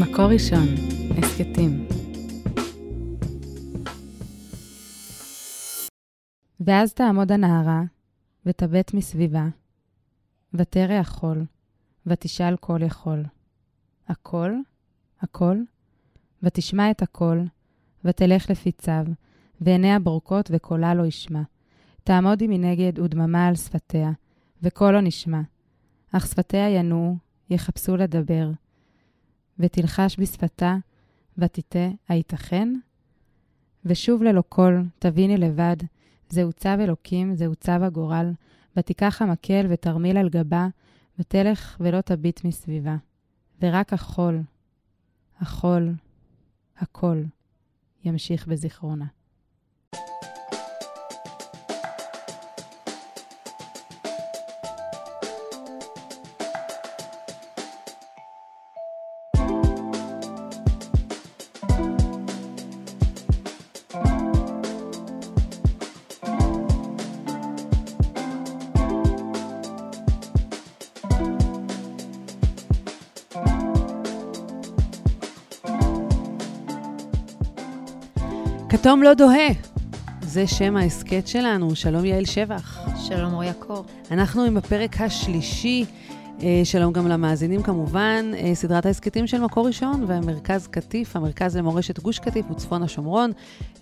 מקור ראשון, הסכתים. ואז תעמוד הנערה, ותבט מסביבה, ותרא החול, ותשאל כל יכול. הכל? הכל? ותשמע את הקול, ותלך לפי צו, ועיניה בורקות וקולה לא ישמע. תעמוד היא מנגד ודממה על שפתיה, וקול לא נשמע. אך שפתיה ינועו, יחפשו לדבר. ותלחש בשפתה, ותטה, הייתכן? ושוב ללא קול, תביני לבד, זהו צו אלוקים, זהו צו הגורל, ותיקח המקל ותרמיל על גבה, ותלך ולא תביט מסביבה. ורק החול, החול, הכל, ימשיך בזיכרונה. כתום לא דוהה. זה שם ההסכת שלנו. שלום יעל שבח. שלום אוריה קור. אנחנו עם הפרק השלישי. אה, שלום גם למאזינים כמובן, אה, סדרת ההסכתים של מקור ראשון והמרכז קטיף, המרכז למורשת גוש קטיף וצפון השומרון,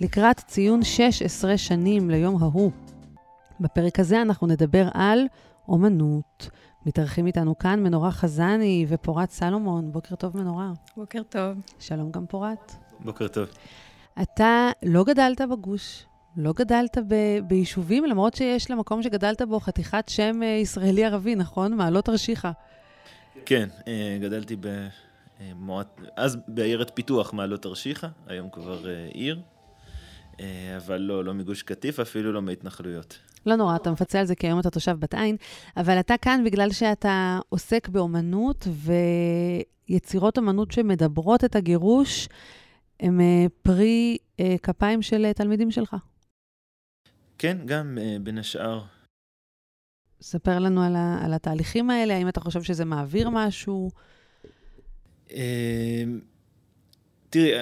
לקראת ציון 16 שנים ליום ההוא. בפרק הזה אנחנו נדבר על אומנות. מתארחים איתנו כאן מנורה חזני ופורת סלומון. בוקר טוב, מנורה. בוקר טוב. שלום גם פורת. בוקר טוב. אתה לא גדלת בגוש, לא גדלת ב- ביישובים, למרות שיש למקום שגדלת בו חתיכת שם אה, ישראלי-ערבי, נכון? מעלות תרשיחא. כן, אה, גדלתי במועט... אז בעיירת פיתוח מעלות תרשיחא, היום כבר אה, עיר, אבל לא, לא מגוש קטיף, אפילו לא מהתנחלויות. לא נורא, אתה מפצה על זה כי היום אתה תושב בת עין, אבל אתה כאן בגלל שאתה עוסק באומנות ויצירות אומנות שמדברות את הגירוש. הם אה, פרי אה, כפיים של אה, תלמידים שלך. כן, גם בין השאר. ספר לנו על, ה, על התהליכים האלה, האם אתה חושב שזה מעביר משהו? תראי,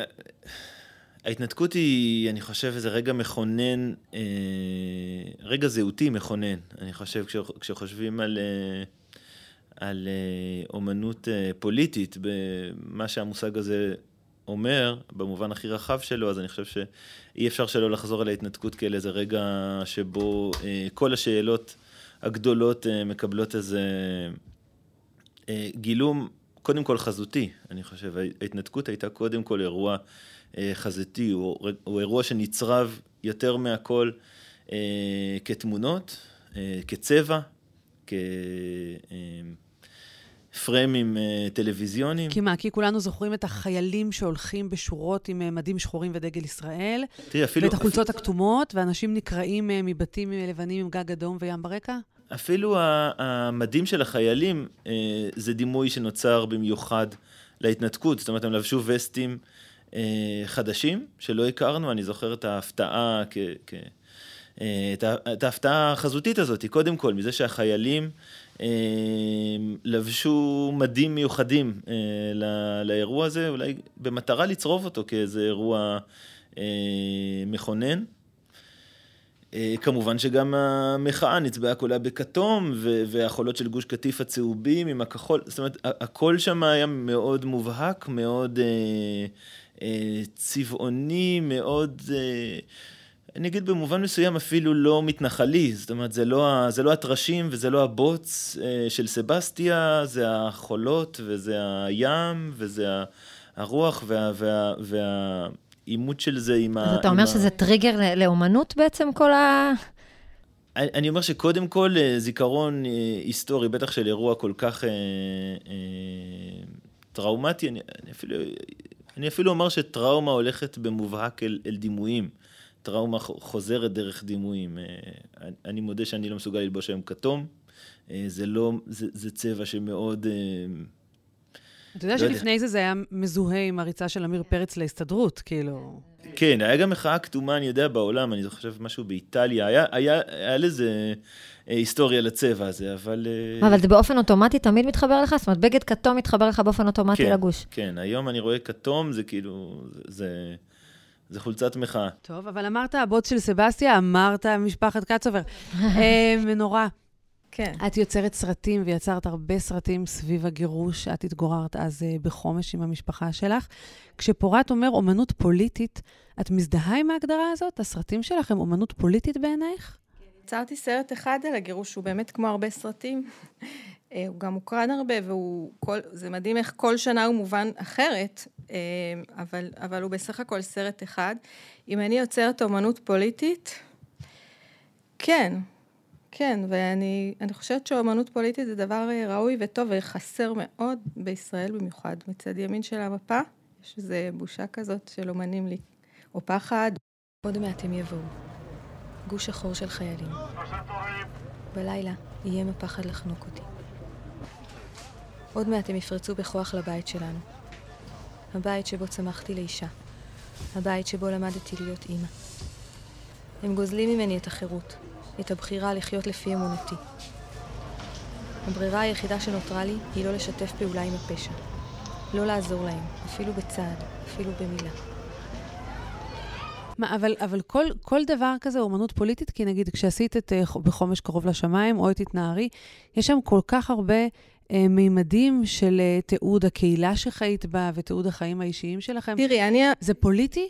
ההתנתקות היא, אני חושב, איזה רגע מכונן, רגע זהותי מכונן. אני חושב, כשחושבים על, על אומנות פוליטית, במה שהמושג הזה אומר, במובן הכי רחב שלו, אז אני חושב שאי אפשר שלא לחזור על ההתנתקות כאל איזה רגע שבו אה, כל השאלות הגדולות אה, מקבלות איזה אה, גילום, קודם כל חזותי, אני חושב. ההתנתקות הייתה קודם כל אירוע אה, חזותי, הוא, הוא אירוע שנצרב יותר מהכל אה, כתמונות, אה, כצבע, כ... אה, פריימים uh, טלוויזיוניים. כי מה? כי כולנו זוכרים את החיילים שהולכים בשורות עם uh, מדים שחורים ודגל ישראל. תראי, אפילו... ואת החולצות אפילו... הכתומות, ואנשים נקראים uh, מבתים לבנים עם גג אדום וים ברקע? אפילו המדים של החיילים זה דימוי שנוצר במיוחד להתנתקות. זאת אומרת, הם לבשו וסטים חדשים שלא הכרנו. אני זוכר את ההפתעה כ... כ... את ההפתעה החזותית הזאת, קודם כל, מזה שהחיילים לבשו מדים מיוחדים אה, לאירוע הזה, אולי במטרה לצרוב אותו כאיזה אירוע אה, מכונן. אה, כמובן שגם המחאה נצבעה כולה בכתום, והחולות של גוש קטיף הצהובים עם הכחול, זאת אומרת, הכל שם היה מאוד מובהק, מאוד צבעוני, מאוד... אני אגיד במובן מסוים אפילו לא מתנחלי, זאת אומרת, זה לא, זה לא הטרשים וזה לא הבוץ אה, של סבסטיה, זה החולות וזה הים וזה הרוח וה, וה, והעימות של זה עם ה... אז אתה אומר שזה ה... טריגר לאומנות בעצם, כל ה... אני אומר שקודם כל אה, זיכרון אה, היסטורי, בטח של אירוע כל כך אה, אה, טראומטי, אני, אני, אפילו, אני אפילו אומר שטראומה הולכת במובהק אל, אל דימויים. טראומה חוזרת דרך דימויים. אה, אני מודה שאני לא מסוגל ללבוש היום כתום. אה, זה לא, זה, זה צבע שמאוד... אה, אתה יודע לא יודע. שלפני זה זה היה מזוהה עם הריצה של עמיר פרץ להסתדרות, כאילו... כן, היה גם מחאה כתומה, אני יודע, בעולם, אני חושב משהו באיטליה, היה, היה, היה לזה היסטוריה לצבע הזה, אבל... אבל זה באופן אוטומטי תמיד מתחבר לך? זאת אומרת, בגד כתום מתחבר לך באופן אוטומטי כן, לגוש. כן, היום אני רואה כתום, זה כאילו, זה, זה, חולצת מחאה. טוב, אבל אמרת הבוץ של סבסטיה, אמרת משפחת קצובר. אה, מנורה, כן. את יוצרת סרטים ויצרת הרבה סרטים סביב הגירוש. את התגוררת אז אה, בחומש עם המשפחה שלך. כשפורט אומר אומנות פוליטית, את מזדהה עם ההגדרה הזאת? הסרטים שלך הם אומנות פוליטית בעינייך? יצרתי סרט אחד על הגירוש, שהוא באמת כמו הרבה סרטים. אה, הוא גם מוקרן הרבה, והוא... כל, זה מדהים איך כל שנה הוא מובן אחרת, אה, אבל, אבל הוא בסך הכל סרט אחד. אם אני יוצרת אומנות פוליטית, כן, כן, ואני אני חושבת שאומנות פוליטית זה דבר אה, ראוי וטוב וחסר מאוד בישראל במיוחד. מצד ימין של המפה יש איזו בושה כזאת של אומנים לי, או פחד. עוד מעט הם יבואו. גוש שחור של חיילים. בלילה יהיה מפחד לחנוק אותי. עוד מעט הם יפרצו בכוח לבית שלנו. הבית שבו צמחתי לאישה. הבית שבו למדתי להיות אימא. הם גוזלים ממני את החירות, את הבחירה לחיות לפי אמונתי. הברירה היחידה שנותרה לי היא לא לשתף פעולה עם הפשע. לא לעזור להם, אפילו בצעד, אפילו במילה. מה, אבל, אבל כל, כל דבר כזה אומנות פוליטית, כי נגיד כשעשית את ח- בחומש קרוב לשמיים, או את התנערי, יש שם כל כך הרבה מימדים של אה, תיעוד הקהילה שחיית בה ותיעוד החיים האישיים שלכם. תראי, אני... זה פוליטי?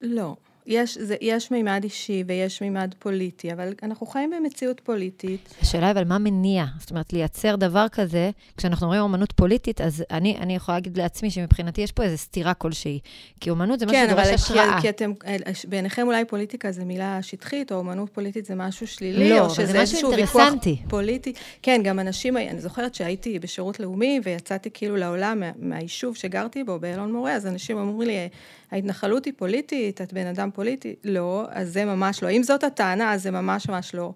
לא. יש, זה, יש מימד אישי ויש מימד פוליטי, אבל אנחנו חיים במציאות פוליטית. השאלה היא אבל מה מניע? זאת אומרת, לייצר דבר כזה, כשאנחנו אומרים אומנות פוליטית, אז אני, אני יכולה להגיד לעצמי שמבחינתי יש פה איזו סתירה כלשהי. כי אומנות זה משהו כן, שדורש אבל השראה. כי, כי אתם, בעיניכם אולי פוליטיקה זה מילה שטחית, או אומנות פוליטית זה משהו שלילי, לא, או אבל זה שזה איזשהו ויכוח. פוליטי. כן, גם אנשים, אני זוכרת שהייתי בשירות לאומי, ויצאתי כאילו לעולם מה, מהיישוב שגרתי בו, באלון מורה, אז אנשים אמרו לי, ההתנחלות היא פוליטית, את בן אדם פוליטי. לא, אז זה ממש לא. אם זאת הטענה, אז זה ממש ממש לא.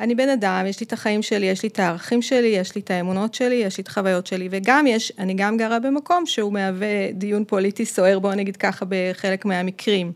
אני בן אדם, יש לי את החיים שלי, יש לי את הערכים שלי, יש לי את האמונות שלי, יש לי את החוויות שלי, וגם יש, אני גם גרה במקום שהוא מהווה דיון פוליטי סוער, בואו נגיד ככה, בחלק מהמקרים.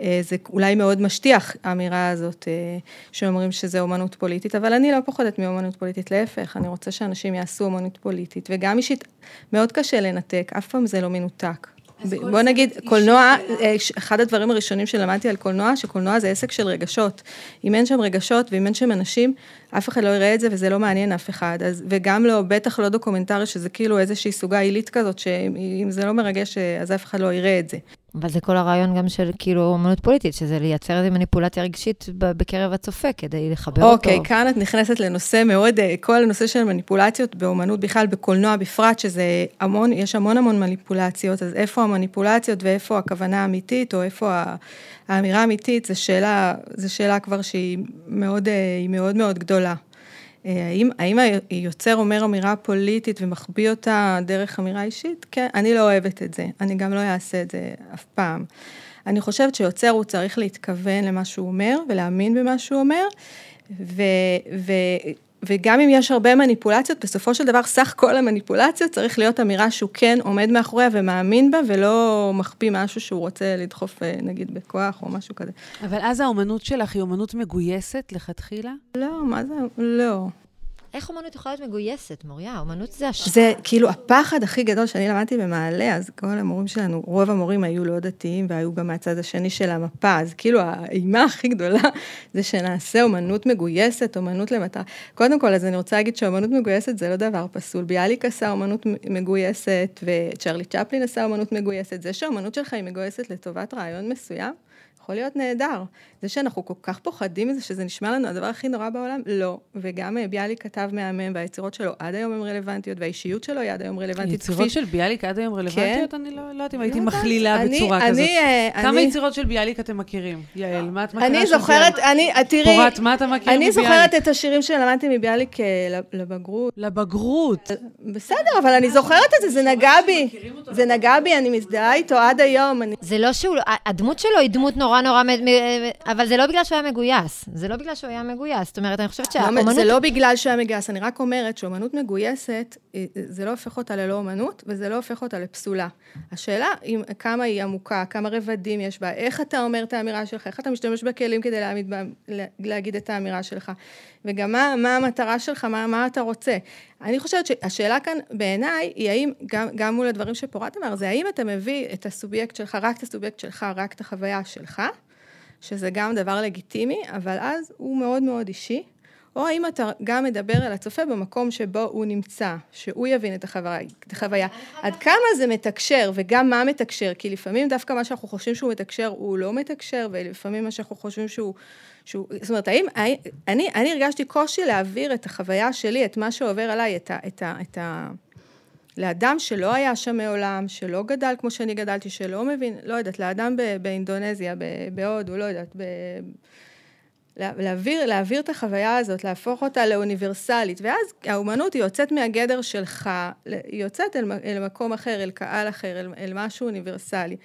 אה, זה אולי מאוד משטיח, האמירה הזאת, אה, שאומרים שזה אומנות פוליטית, אבל אני לא פוחדת מאומנות פוליטית, להפך, אני רוצה שאנשים יעשו אומנות פוליטית, וגם אישית, מאוד קשה לנתק, אף פעם זה לא מנותק. בוא נגיד, קולנוע, אה, אחד הדברים הראשונים שלמדתי על קולנוע, שקולנוע זה עסק של רגשות. אם אין שם רגשות ואם אין שם אנשים, אף אחד לא יראה את זה וזה לא מעניין אף אחד. אז, וגם לא, בטח לא דוקומנטרי, שזה כאילו איזושהי סוגה עילית כזאת, שאם זה לא מרגש, אה, אז אף אחד לא יראה את זה. אבל זה כל הרעיון גם של כאילו אומנות פוליטית, שזה לייצר איזו מניפולציה רגשית בקרב הצופה, כדי לחבר אותו. אוקיי, כאן את נכנסת לנושא מאוד, אה, כל הנושא של מניפולציות באומנות בכלל, בקולנוע בפרט, שזה המון, יש המון המון מניפולציות, אז איפה המניפולציות ואיפה הכוונה האמיתית, או איפה האמירה האמיתית, זו שאלה, זו שאלה כבר שהיא מאוד, אה, מאוד מאוד גדולה. אה, האם, האם היוצר אומר אמירה פוליטית ומחביא אותה דרך אמירה אישית? כן, אני לא אוהבת את זה, אני גם לא אעשה את זה אף פעם. אני חושבת שיוצר הוא צריך להתכוון למה שהוא אומר ולהאמין במה שהוא אומר, ו, ו, וגם אם יש הרבה מניפולציות, בסופו של דבר סך כל המניפולציות צריך להיות אמירה שהוא כן עומד מאחוריה ומאמין בה, ולא מחביא משהו שהוא רוצה לדחוף אה, נגיד בכוח או משהו כזה. אבל אז האומנות שלך היא אומנות מגויסת לכתחילה? לא, מה זה? לא. איך אומנות יכולה להיות מגויסת, מוריה? אומנות זה הש... זה כאילו הפחד הכי גדול שאני למדתי במעלה, אז כל המורים שלנו, רוב המורים היו לא דתיים והיו גם מהצד השני של המפה, אז כאילו האימה הכי גדולה זה שנעשה אומנות מגויסת, אומנות למטרה. קודם כל, אז אני רוצה להגיד שאומנות מגויסת זה לא דבר פסול. ביאליק עשה אומנות מגויסת וצ'רלי צ'פלין עשה אומנות מגויסת. זה שהאומנות שלך היא מגויסת לטובת רעיון מסוים, יכול להיות נהדר. זה שאנחנו כל כך פוחדים מזה, שזה נשמע לנו הדבר הכי נורא בעולם, לא. וגם אה, ביאליק כתב מהמם, והיצירות שלו עד היום הן רלוונטיות, והאישיות שלו היא עד היום רלוונטית. יצירות של ביאליק עד היום רלוונטיות? אני לא לא יודעת אם הייתי מכלילה אני- בצורה אני, כזאת. אה, כמה אני- יצירות של ביאליק אתם מכירים? יעל, מה את מכירה אני זוכרת? אני, אה, תראי, פורת, מה אתה מכיר אני מביאליק? זוכרת את השירים שלמדתי מביאליק לבגרות. לבגרות. בסדר, אבל אני זוכרת את זה, זה נגע בי. זה נגע בי, אני מזדהה איתו עד היום. אני... זה לא שהוא, הדמות שלו היא דמות נורא נורא, אבל זה לא בגלל שהוא היה מגויס. זה לא בגלל שהוא היה מגויס. זאת אומרת, אני חושבת לא, שהאומנות... זה לא בגלל שהוא היה מגויס, אני רק אומרת שאומנות מגויסת, זה לא הופך אותה ללא אומנות, וזה לא הופך אותה לפסולה. השאלה היא כמה היא עמוקה, כמה רבדים יש בה, איך אתה אומר את האמירה שלך, איך אתה משתמש בכלים כדי להעמיד, להגיד את האמירה שלך. וגם מה, מה המטרה שלך, מה, מה אתה רוצה. אני חושבת שהשאלה כאן בעיניי היא האם, גם, גם מול הדברים שפורת אמר, זה האם אתה מביא את הסובייקט שלך, רק את הסובייקט שלך, רק את החוויה שלך, שזה גם דבר לגיטימי, אבל אז הוא מאוד מאוד אישי, או האם אתה גם מדבר אל הצופה במקום שבו הוא נמצא, שהוא יבין את החוויה. עד כמה זה מתקשר וגם מה מתקשר, כי לפעמים דווקא מה שאנחנו חושבים שהוא מתקשר הוא לא מתקשר, ולפעמים מה שאנחנו חושבים שהוא... שהוא זאת אומרת, האם, אני, אני הרגשתי קושי להעביר את החוויה שלי, את מה שעובר עליי, את ה... את ה, את ה לאדם שלא היה שם מעולם, שלא גדל כמו שאני גדלתי, שלא מבין, לא יודעת, לאדם באינדונזיה, בהודו, לא יודעת, להעביר, להעביר את החוויה הזאת, להפוך אותה לאוניברסלית, ואז האומנות היא יוצאת מהגדר שלך, היא יוצאת אל, אל מקום אחר, אל קהל אחר, אל, אל משהו אוניברסלי.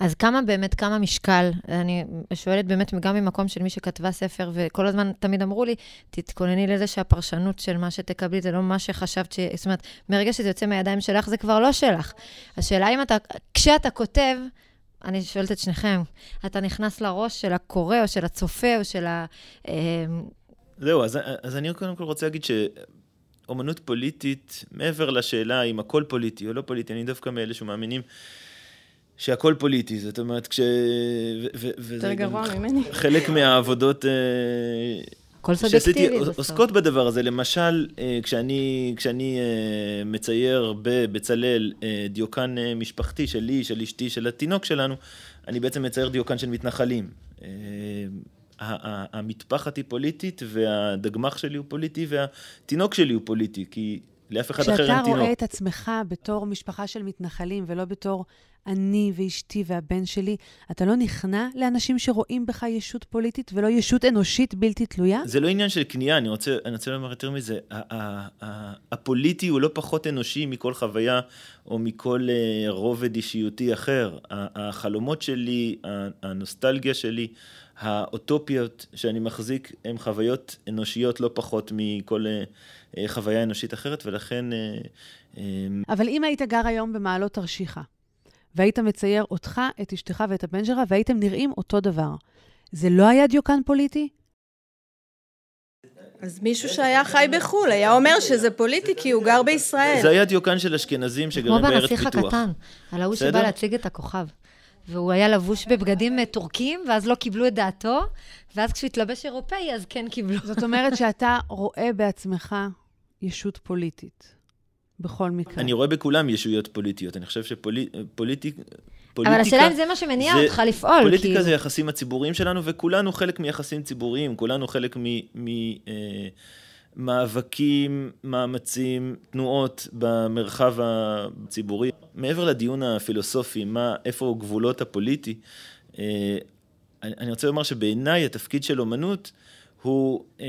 אז כמה באמת, כמה משקל, אני שואלת באמת גם ממקום של מי שכתבה ספר, וכל הזמן תמיד אמרו לי, תתכונני לזה שהפרשנות של מה שתקבלי זה לא מה שחשבת ש... זאת אומרת, מרגע שזה יוצא מהידיים שלך, זה כבר לא שלך. השאלה אם אתה, כשאתה כותב, אני שואלת את שניכם, אתה נכנס לראש של הקורא או של הצופה או של ה... אמ, זהו, אז, אז אני קודם כל רוצה להגיד שאומנות פוליטית, מעבר לשאלה אם הכל פוליטי או לא פוליטי, אני דווקא מאלה שמאמינים שהכל פוליטי, זאת אומרת, כש... יותר גרוע ממני. חלק מהעבודות... הכל סובייקטיבי בסוף. עוסקות בדבר הזה. למשל, אה, כשאני, כשאני אה, מצייר בבצלאל אה, דיוקן משפחתי שלי, של אשתי, של התינוק שלנו, אני בעצם מצייר דיוקן של מתנחלים. המטפחת היא פוליטית, והדגמח שלי הוא פוליטי, והתינוק שלי הוא פוליטי, כי לאף אחד אחר אין תינוק. כשאתה רואה את עצמך בתור משפחה של מתנחלים, ולא בתור אני ואשתי והבן שלי, אתה לא נכנע לאנשים שרואים בך ישות פוליטית ולא ישות אנושית בלתי תלויה? זה לא עניין של כניעה, אני רוצה, אני רוצה לומר יותר מזה. הפוליטי הוא לא פחות אנושי מכל חוויה או מכל אה, רובד אישיותי אחר. החלומות שלי, הנוסטלגיה שלי, האוטופיות שאני מחזיק, הן חוויות אנושיות לא פחות מכל אה, אה, חוויה אנושית אחרת, ולכן... אבל אם היית גר היום במעלות תרשיחא, והיית מצייר אותך, את אשתך ואת הבן שלך, והייתם נראים אותו דבר. זה לא היה דיוקן פוליטי? אז מישהו שהיה חי בחו"ל היה אומר שזה פוליטי כי הוא גר בישראל. זה היה דיוקן של אשכנזים שגרים בארץ פיתוח. כמו בנסיך הקטן, על ההוא שבא להציג את הכוכב. והוא היה לבוש בבגדים טורקים, ואז לא קיבלו את דעתו, ואז כשהוא התלבש אירופאי, אז כן קיבלו. זאת אומרת שאתה רואה בעצמך ישות פוליטית. בכל מקרה. אני רואה בכולם ישויות פוליטיות. אני חושב שפוליטיקה... שפוליטיק, אבל השאלה אם זה מה שמניע זה, אותך לפעול. פוליטיקה כי... זה יחסים הציבוריים שלנו, וכולנו חלק מיחסים ציבוריים, כולנו חלק ממאבקים, אה, מאמצים, תנועות במרחב הציבורי. מעבר לדיון הפילוסופי, מה, איפה גבולות הפוליטי, אה, אני, אני רוצה לומר שבעיניי התפקיד של אומנות הוא, אה,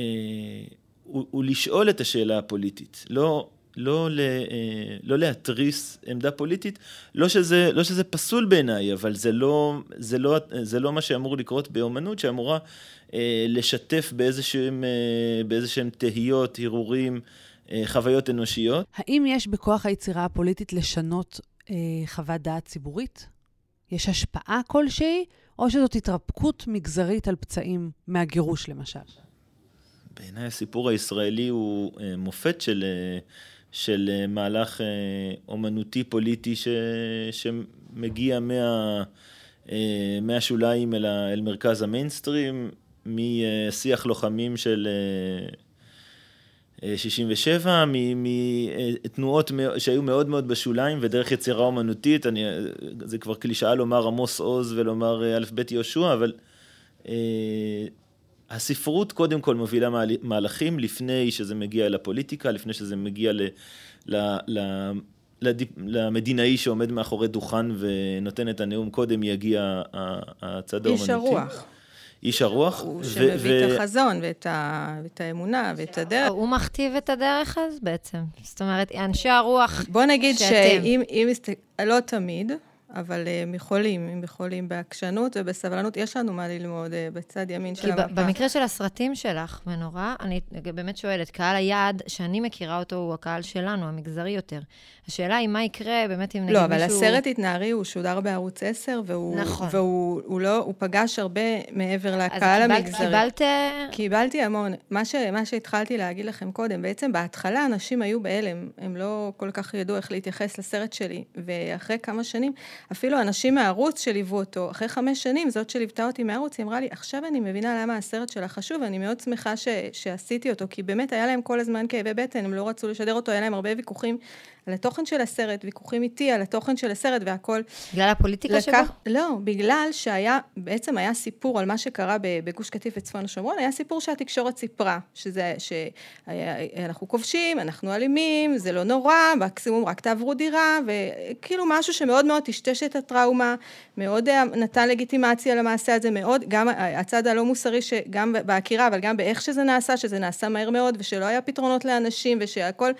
הוא, הוא לשאול את השאלה הפוליטית. לא... לא, ל, אה, לא להתריס עמדה פוליטית, לא שזה, לא שזה פסול בעיניי, אבל זה לא, זה, לא, זה לא מה שאמור לקרות באומנות, שאמורה אה, לשתף באיזשהם, אה, באיזשהם תהיות, הרהורים, אה, חוויות אנושיות. האם יש בכוח היצירה הפוליטית לשנות אה, חוות דעת ציבורית? יש השפעה כלשהי, או שזאת התרפקות מגזרית על פצעים מהגירוש למשל? בעיניי הסיפור הישראלי הוא מופת של... של אה, מהלך אה, אומנותי פוליטי ש, שמגיע מה, אה, מהשוליים אל, אל מרכז המיינסטרים, משיח לוחמים של 67, מתנועות שהיו מאוד מאוד בשוליים ודרך יצירה אומנותית, אני, זה כבר קלישאה לומר עמוס עוז ולומר א' ב' יהושע, אבל הספרות קודם כל מובילה מהלכים לפני שזה מגיע אל הפוליטיקה, לפני שזה מגיע ל, ל, ל, לד, למדינאי שעומד מאחורי דוכן ונותן את הנאום, קודם יגיע הצד האומנותי. איש הרוח. איש הרוח. הוא ו- שמביא ו- את החזון ואת, ה, ואת האמונה ואת הדרך. הוא מכתיב את הדרך אז בעצם. זאת אומרת, אנשי הרוח, בוא נגיד שאתם. שאם, אם. לא תמיד, אבל אה, הם יכולים, הם יכולים בעקשנות ובסבלנות, יש לנו מה ללמוד אה, בצד ימין של כי המפה. במקרה של הסרטים שלך, מנורה, אני באמת שואלת, קהל היעד שאני מכירה אותו הוא הקהל שלנו, המגזרי יותר. השאלה היא מה יקרה באמת אם נגיד לא, מישהו... אבל הסרט התנערי הוא שודר בערוץ 10, והוא, נכון. והוא הוא לא, הוא פגש הרבה מעבר אז לקהל קיבל- המגזרי. קיבלת... קיבלתי המון. מה, ש, מה שהתחלתי להגיד לכם קודם, בעצם בהתחלה אנשים היו בהלם, הם לא כל כך ידעו איך להתייחס לסרט שלי, ואחרי כמה שנים, אפילו אנשים מהערוץ שליוו אותו, אחרי חמש שנים, זאת שליוותה אותי מהערוץ, היא אמרה לי, עכשיו אני מבינה למה הסרט שלך חשוב, ואני מאוד שמחה ש, שעשיתי אותו, כי באמת היה להם כל הזמן כאבי בטן, הם לא רצו לשדר אותו, היה להם הרבה ויכוחים על התוכן של הסרט, ויכוחים איתי על התוכן של הסרט והכל. בגלל הפוליטיקה שבו? לא, בגלל שהיה, בעצם היה סיפור על מה שקרה בגוש קטיף וצפון השומרון, היה סיפור שהתקשורת סיפרה, שזה, שאנחנו כובשים, אנחנו אלימים, זה לא נורא, מקסימום רק תעברו דירה, וכאילו משהו שמאוד מאוד טשטש את הטראומה, מאוד אה, נתן לגיטימציה למעשה הזה, מאוד, גם הצד הלא מוסרי, שגם בעקירה, אבל גם באיך שזה נעשה, שזה נעשה מהר מאוד, ושלא היה פתרונות לאנשים, ושהכל,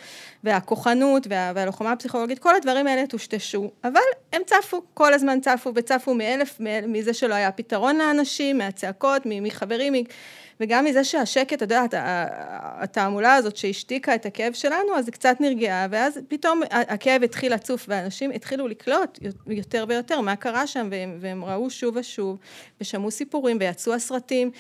והכוחנות, וה, והלוחמה הפסיכולוגית, כל הדברים האלה טושטשו, אבל הם צפו, כל הזמן צפו, וצפו מאלף, מזה שלא היה פתרון לאנשים, מהצעקות, מחברים, וגם מזה שהשקט, אתה יודע, הת- התעמולה הזאת שהשתיקה את הכאב שלנו, אז זה קצת נרגעה, ואז פתאום הכאב התחיל לצוף, ואנשים התחילו לקלוט יותר ויותר מה קרה שם, והם, והם ראו שוב ושוב, ושמעו סיפורים, ויצאו הסרטים.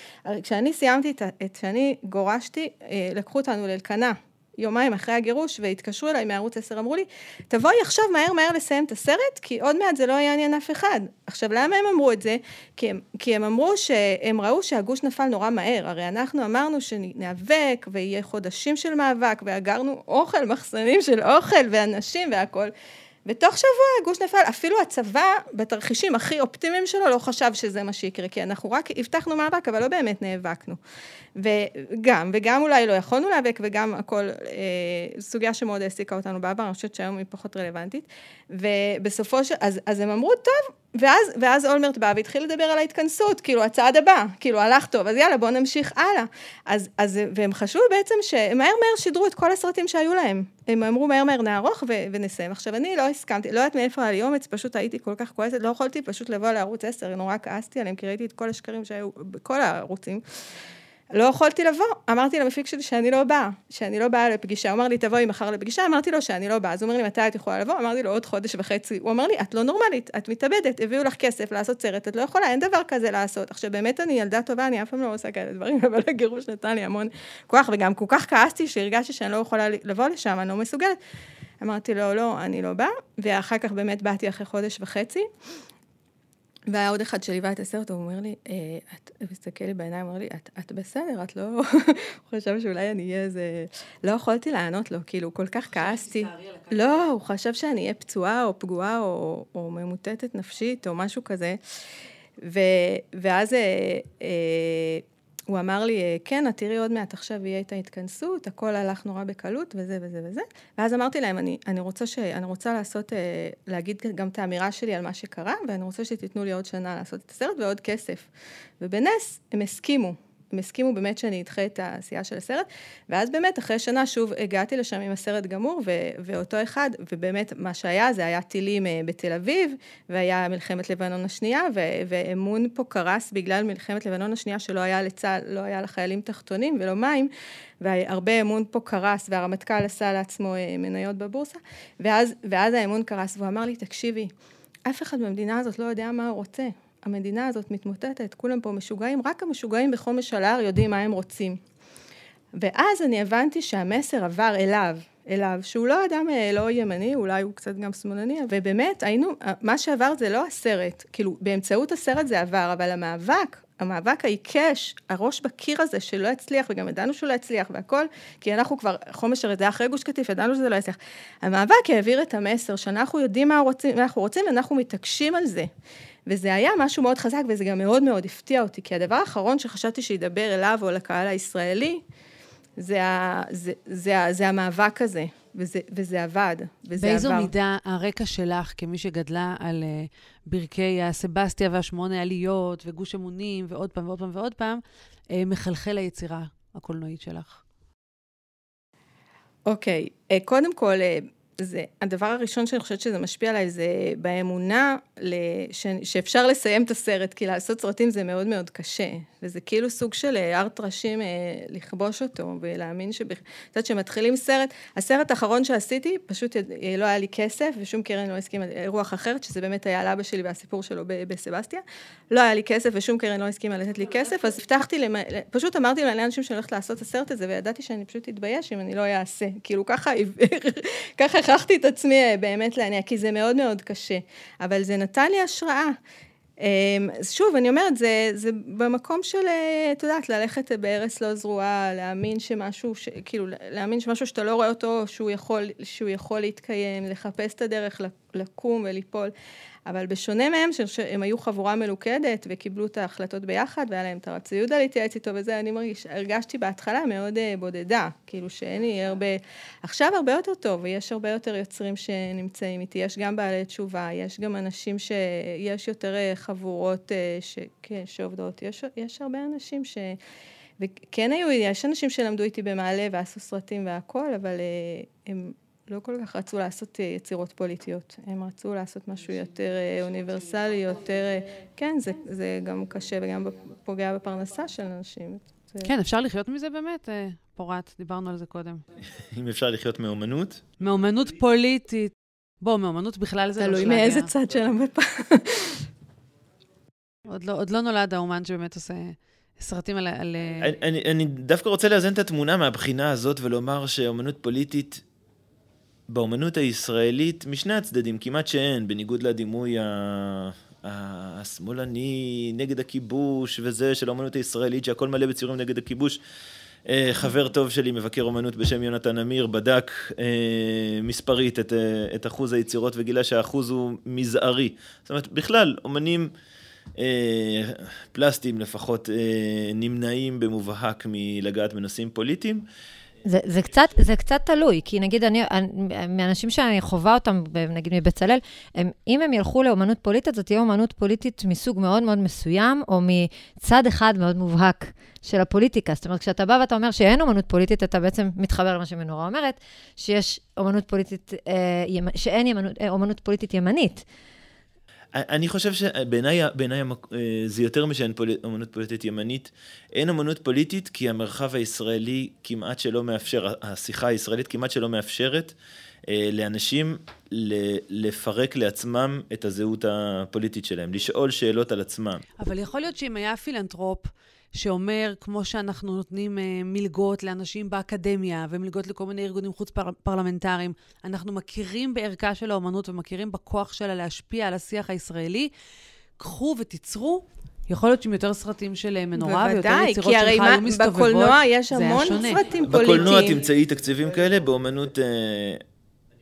כשאני סיימתי את כשאני גורשתי, אה, לקחו אותנו לאלקנה. יומיים אחרי הגירוש, והתקשרו אליי מערוץ 10, אמרו לי, תבואי עכשיו מהר מהר לסיים את הסרט, כי עוד מעט זה לא יעניין אף אחד. עכשיו, למה הם אמרו את זה? כי הם, כי הם אמרו שהם ראו שהגוש נפל נורא מהר. הרי אנחנו אמרנו שניאבק, ויהיה חודשים של מאבק, ואגרנו אוכל, מחסנים של אוכל, ואנשים והכול. ותוך שבוע הגוש נפל, אפילו הצבא בתרחישים הכי אופטימיים שלו לא חשב שזה מה שיקרה, כי אנחנו רק הבטחנו מאבק, אבל לא באמת נאבקנו. וגם, וגם אולי לא יכולנו להיאבק, וגם הכל, אה, סוגיה שמאוד העסיקה אותנו בעבר, אני חושבת שהיום היא פחות רלוונטית. ובסופו של, אז, אז הם אמרו, טוב, ואז, ואז אולמרט בא והתחיל לדבר על ההתכנסות, כאילו הצעד הבא, כאילו הלך טוב, אז יאללה בואו נמשיך הלאה. אז, אז, והם חשבו בעצם שמהר מהר שידרו את כל הסרטים שהיו להם. הם אמרו מהר מהר נערוך ו- ונסיים. עכשיו אני לא הסכמתי, לא יודעת מאיפה היה לי אומץ, פשוט הייתי כל כך כועסת, לא יכולתי פשוט לבוא לערוץ 10, נורא כעסתי עליהם, כי ראיתי את כל השקרים שהיו בכל הערוצים. לא יכולתי לבוא, אמרתי למפיק שלי שאני לא באה, שאני לא באה לפגישה, הוא אמר לי תבואי מחר לפגישה, אמרתי לו שאני לא באה, אז הוא אומר לי מתי את יכולה לבוא, אמרתי לו עוד חודש וחצי, הוא אמר לי את לא נורמלית, את מתאבדת, הביאו לך כסף לעשות סרט, את לא יכולה, אין דבר כזה לעשות, עכשיו באמת אני ילדה טובה, אני אף פעם לא עושה כאלה דברים, אבל הגירוש נתן לי המון כוח, וגם כל כך כעסתי שהרגשתי שאני לא יכולה לבוא לשם, אני לא מסוגלת. אמרתי לו לא, אני לא באה, ואחר כך באמת באתי אחרי חודש וחצי. והיה עוד אחד שליווה את הסרט, הוא אומר לי, אה, את, מסתכל לי בעיניים, אומר לי, את, את בסדר, את לא... הוא חשב שאולי אני אהיה איזה... לא יכולתי לענות לו, כאילו, כל כך כעסתי. לא, הוא חשב שאני אהיה פצועה או פגועה או, או ממוטטת נפשית או משהו כזה. ו, ואז אה, אה, הוא אמר לי, אה, כן, את תראי עוד מעט, עכשיו יהיה את ההתכנסות, הכל הלך נורא בקלות, וזה וזה וזה. ואז אמרתי להם, אני, אני, רוצה, ש, אני רוצה לעשות, אה, להגיד גם את האמירה שלי על מה שקרה, ואני רוצה שתיתנו לי עוד שנה לעשות את הסרט ועוד כסף. ובנס, הם הסכימו. הם הסכימו באמת שאני אדחה את העשייה של הסרט, ואז באמת אחרי שנה שוב הגעתי לשם עם הסרט גמור, ו- ואותו אחד, ובאמת מה שהיה זה היה טילים אה, בתל אביב, והיה מלחמת לבנון השנייה, ו- ואמון פה קרס בגלל מלחמת לבנון השנייה שלא היה לצה"ל, לא היה לחיילים תחתונים ולא מים, והרבה אמון פה קרס, והרמטכ"ל עשה לעצמו אה, מניות בבורסה, ואז, ואז האמון קרס, והוא אמר לי, תקשיבי, אף אחד במדינה הזאת לא יודע מה הוא רוצה. המדינה הזאת מתמוטטת, כולם פה משוגעים, רק המשוגעים בחומש על ההר יודעים מה הם רוצים. ואז אני הבנתי שהמסר עבר אליו, אליו, שהוא לא אדם אה, לא ימני, אולי הוא קצת גם שמאלני, ובאמת היינו, מה שעבר זה לא הסרט, כאילו באמצעות הסרט זה עבר, אבל המאבק, המאבק העיקש, הראש בקיר הזה שלא הצליח, וגם ידענו שהוא לא יצליח והכל, כי אנחנו כבר, חומש הרי זה אחרי גוש קטיף, ידענו שזה לא יצליח. המאבק העביר את המסר שאנחנו יודעים מה רוצים, אנחנו רוצים, ואנחנו מתעקשים על זה. וזה היה משהו מאוד חזק, וזה גם מאוד מאוד הפתיע אותי, כי הדבר האחרון שחשבתי שידבר אליו או לקהל הישראלי, זה, ה, זה, זה, זה המאבק הזה. וזה, וזה עבד, וזה באיזו עבר. מידה הרקע שלך, כמי שגדלה על uh, ברכי הסבסטיה והשמונה עליות, וגוש אמונים, ועוד פעם ועוד פעם ועוד פעם, uh, מחלחל ליצירה הקולנועית שלך? אוקיי, אה, קודם כל, אה, זה, הדבר הראשון שאני חושבת שזה משפיע עליי זה באמונה ש, שאפשר לסיים את הסרט, כי לעשות סרטים זה מאוד מאוד קשה, וזה כאילו סוג של אה, טרשים לכבוש אותו, ולהאמין שב... את יודעת, כשמתחילים סרט, הסרט האחרון שעשיתי, פשוט לא היה לי כסף, ושום קרן לא הסכימה, רוח אחרת, שזה באמת היה על אבא שלי והסיפור שלו בסבסטיה, לא היה לי כסף ושום קרן לא הסכימה לתת לי כסף, אז הבטחתי, למ... פשוט אמרתי לאנשים שאני הולכת לעשות את הסרט הזה, וידעתי שאני פשוט אתבייש אם אני לא אעשה. כאילו ככה, ככה הכרחתי את עצמי אה, באמת להניע, כי זה מאוד מאוד קשה. אבל זה נתן לי השראה. אמ, אז שוב, אני אומרת, זה, זה במקום של, אה, את יודעת, ללכת בארץ לא זרועה, להאמין שמשהו, ש, כאילו, להאמין שמשהו שאתה לא רואה אותו, שהוא יכול, שהוא יכול להתקיים, לחפש את הדרך לקום וליפול. אבל בשונה מהם, שהם היו חבורה מלוכדת וקיבלו את ההחלטות ביחד, והיה להם את הרב יהודה להתייעץ איתו וזה, אני מרגיש, הרגשתי בהתחלה מאוד uh, בודדה, כאילו שאין לי הרבה, עכשיו הרבה יותר טוב, ויש הרבה יותר יוצרים שנמצאים איתי, יש גם בעלי תשובה, יש גם אנשים שיש יותר uh, חבורות uh, ש, כן, שעובדות, יש, יש הרבה אנשים ש... וכן היו, יש אנשים שלמדו איתי במעלה ועשו סרטים והכול, אבל הם... לא כל כך רצו לעשות אה, יצירות פוליטיות, הם רצו לעשות משהו יותר אה, אוניברסלי, יותר... אה, כן, זה, זה גם קשה וגם פוגע בפרנסה של אנשים. כן, אפשר לחיות מזה באמת, פורת, דיברנו על זה קודם. אם אפשר לחיות מאומנות? מאומנות פוליטית. בוא, מאומנות בכלל זה לא שלאגיה. תלוי מאיזה צד של המפה. עוד לא, עוד לא נולד האומן שבאמת עושה סרטים על... על... אני, אני, אני דווקא רוצה לאזן את התמונה מהבחינה הזאת ולומר שאומנות פוליטית באומנות הישראלית, משני הצדדים, כמעט שאין, בניגוד לדימוי השמאלני נגד הכיבוש וזה של האומנות הישראלית, שהכל מלא בציורים נגד הכיבוש. אה, חבר טוב שלי, מבקר אומנות בשם יונתן אמיר, בדק אה, מספרית את, אה, את אחוז היצירות וגילה שהאחוז הוא מזערי. זאת אומרת, בכלל, אומנים פלסטיים לפחות נמנעים במובהק מלגעת בנושאים פוליטיים. זה, זה, קצת, זה קצת תלוי, כי נגיד, אני, מאנשים שאני חווה אותם, נגיד מבצלאל, אם הם ילכו לאומנות פוליטית, זאת תהיה אומנות פוליטית מסוג מאוד מאוד מסוים, או מצד אחד מאוד מובהק של הפוליטיקה. זאת אומרת, כשאתה בא ואתה אומר שאין אומנות פוליטית, אתה בעצם מתחבר למה שמנורה אומרת, שיש אומנות פוליטית, אה, שאין ימנות, אה, אומנות פוליטית ימנית. אני חושב שבעיניי אה, זה יותר משאין פול... אמנות פוליטית ימנית. אין אמנות פוליטית כי המרחב הישראלי כמעט שלא מאפשר, השיחה הישראלית כמעט שלא מאפשרת אה, לאנשים לפרק לעצמם את הזהות הפוליטית שלהם, לשאול שאלות על עצמם. אבל יכול להיות שאם היה פילנטרופ, שאומר, כמו שאנחנו נותנים uh, מלגות לאנשים באקדמיה ומלגות לכל מיני ארגונים חוץ-פרלמנטריים, אנחנו מכירים בערכה של האומנות ומכירים בכוח שלה להשפיע על השיח הישראלי, קחו ותיצרו. יכול להיות שעם יותר סרטים של אה, מנורה ויותר יצירות שלך היו מסתובבות, זה היה שונה. בקולנוע יש המון סרטים פוליטיים. בקולנוע תמצאי תקציבים כאלה, באומנות... אה,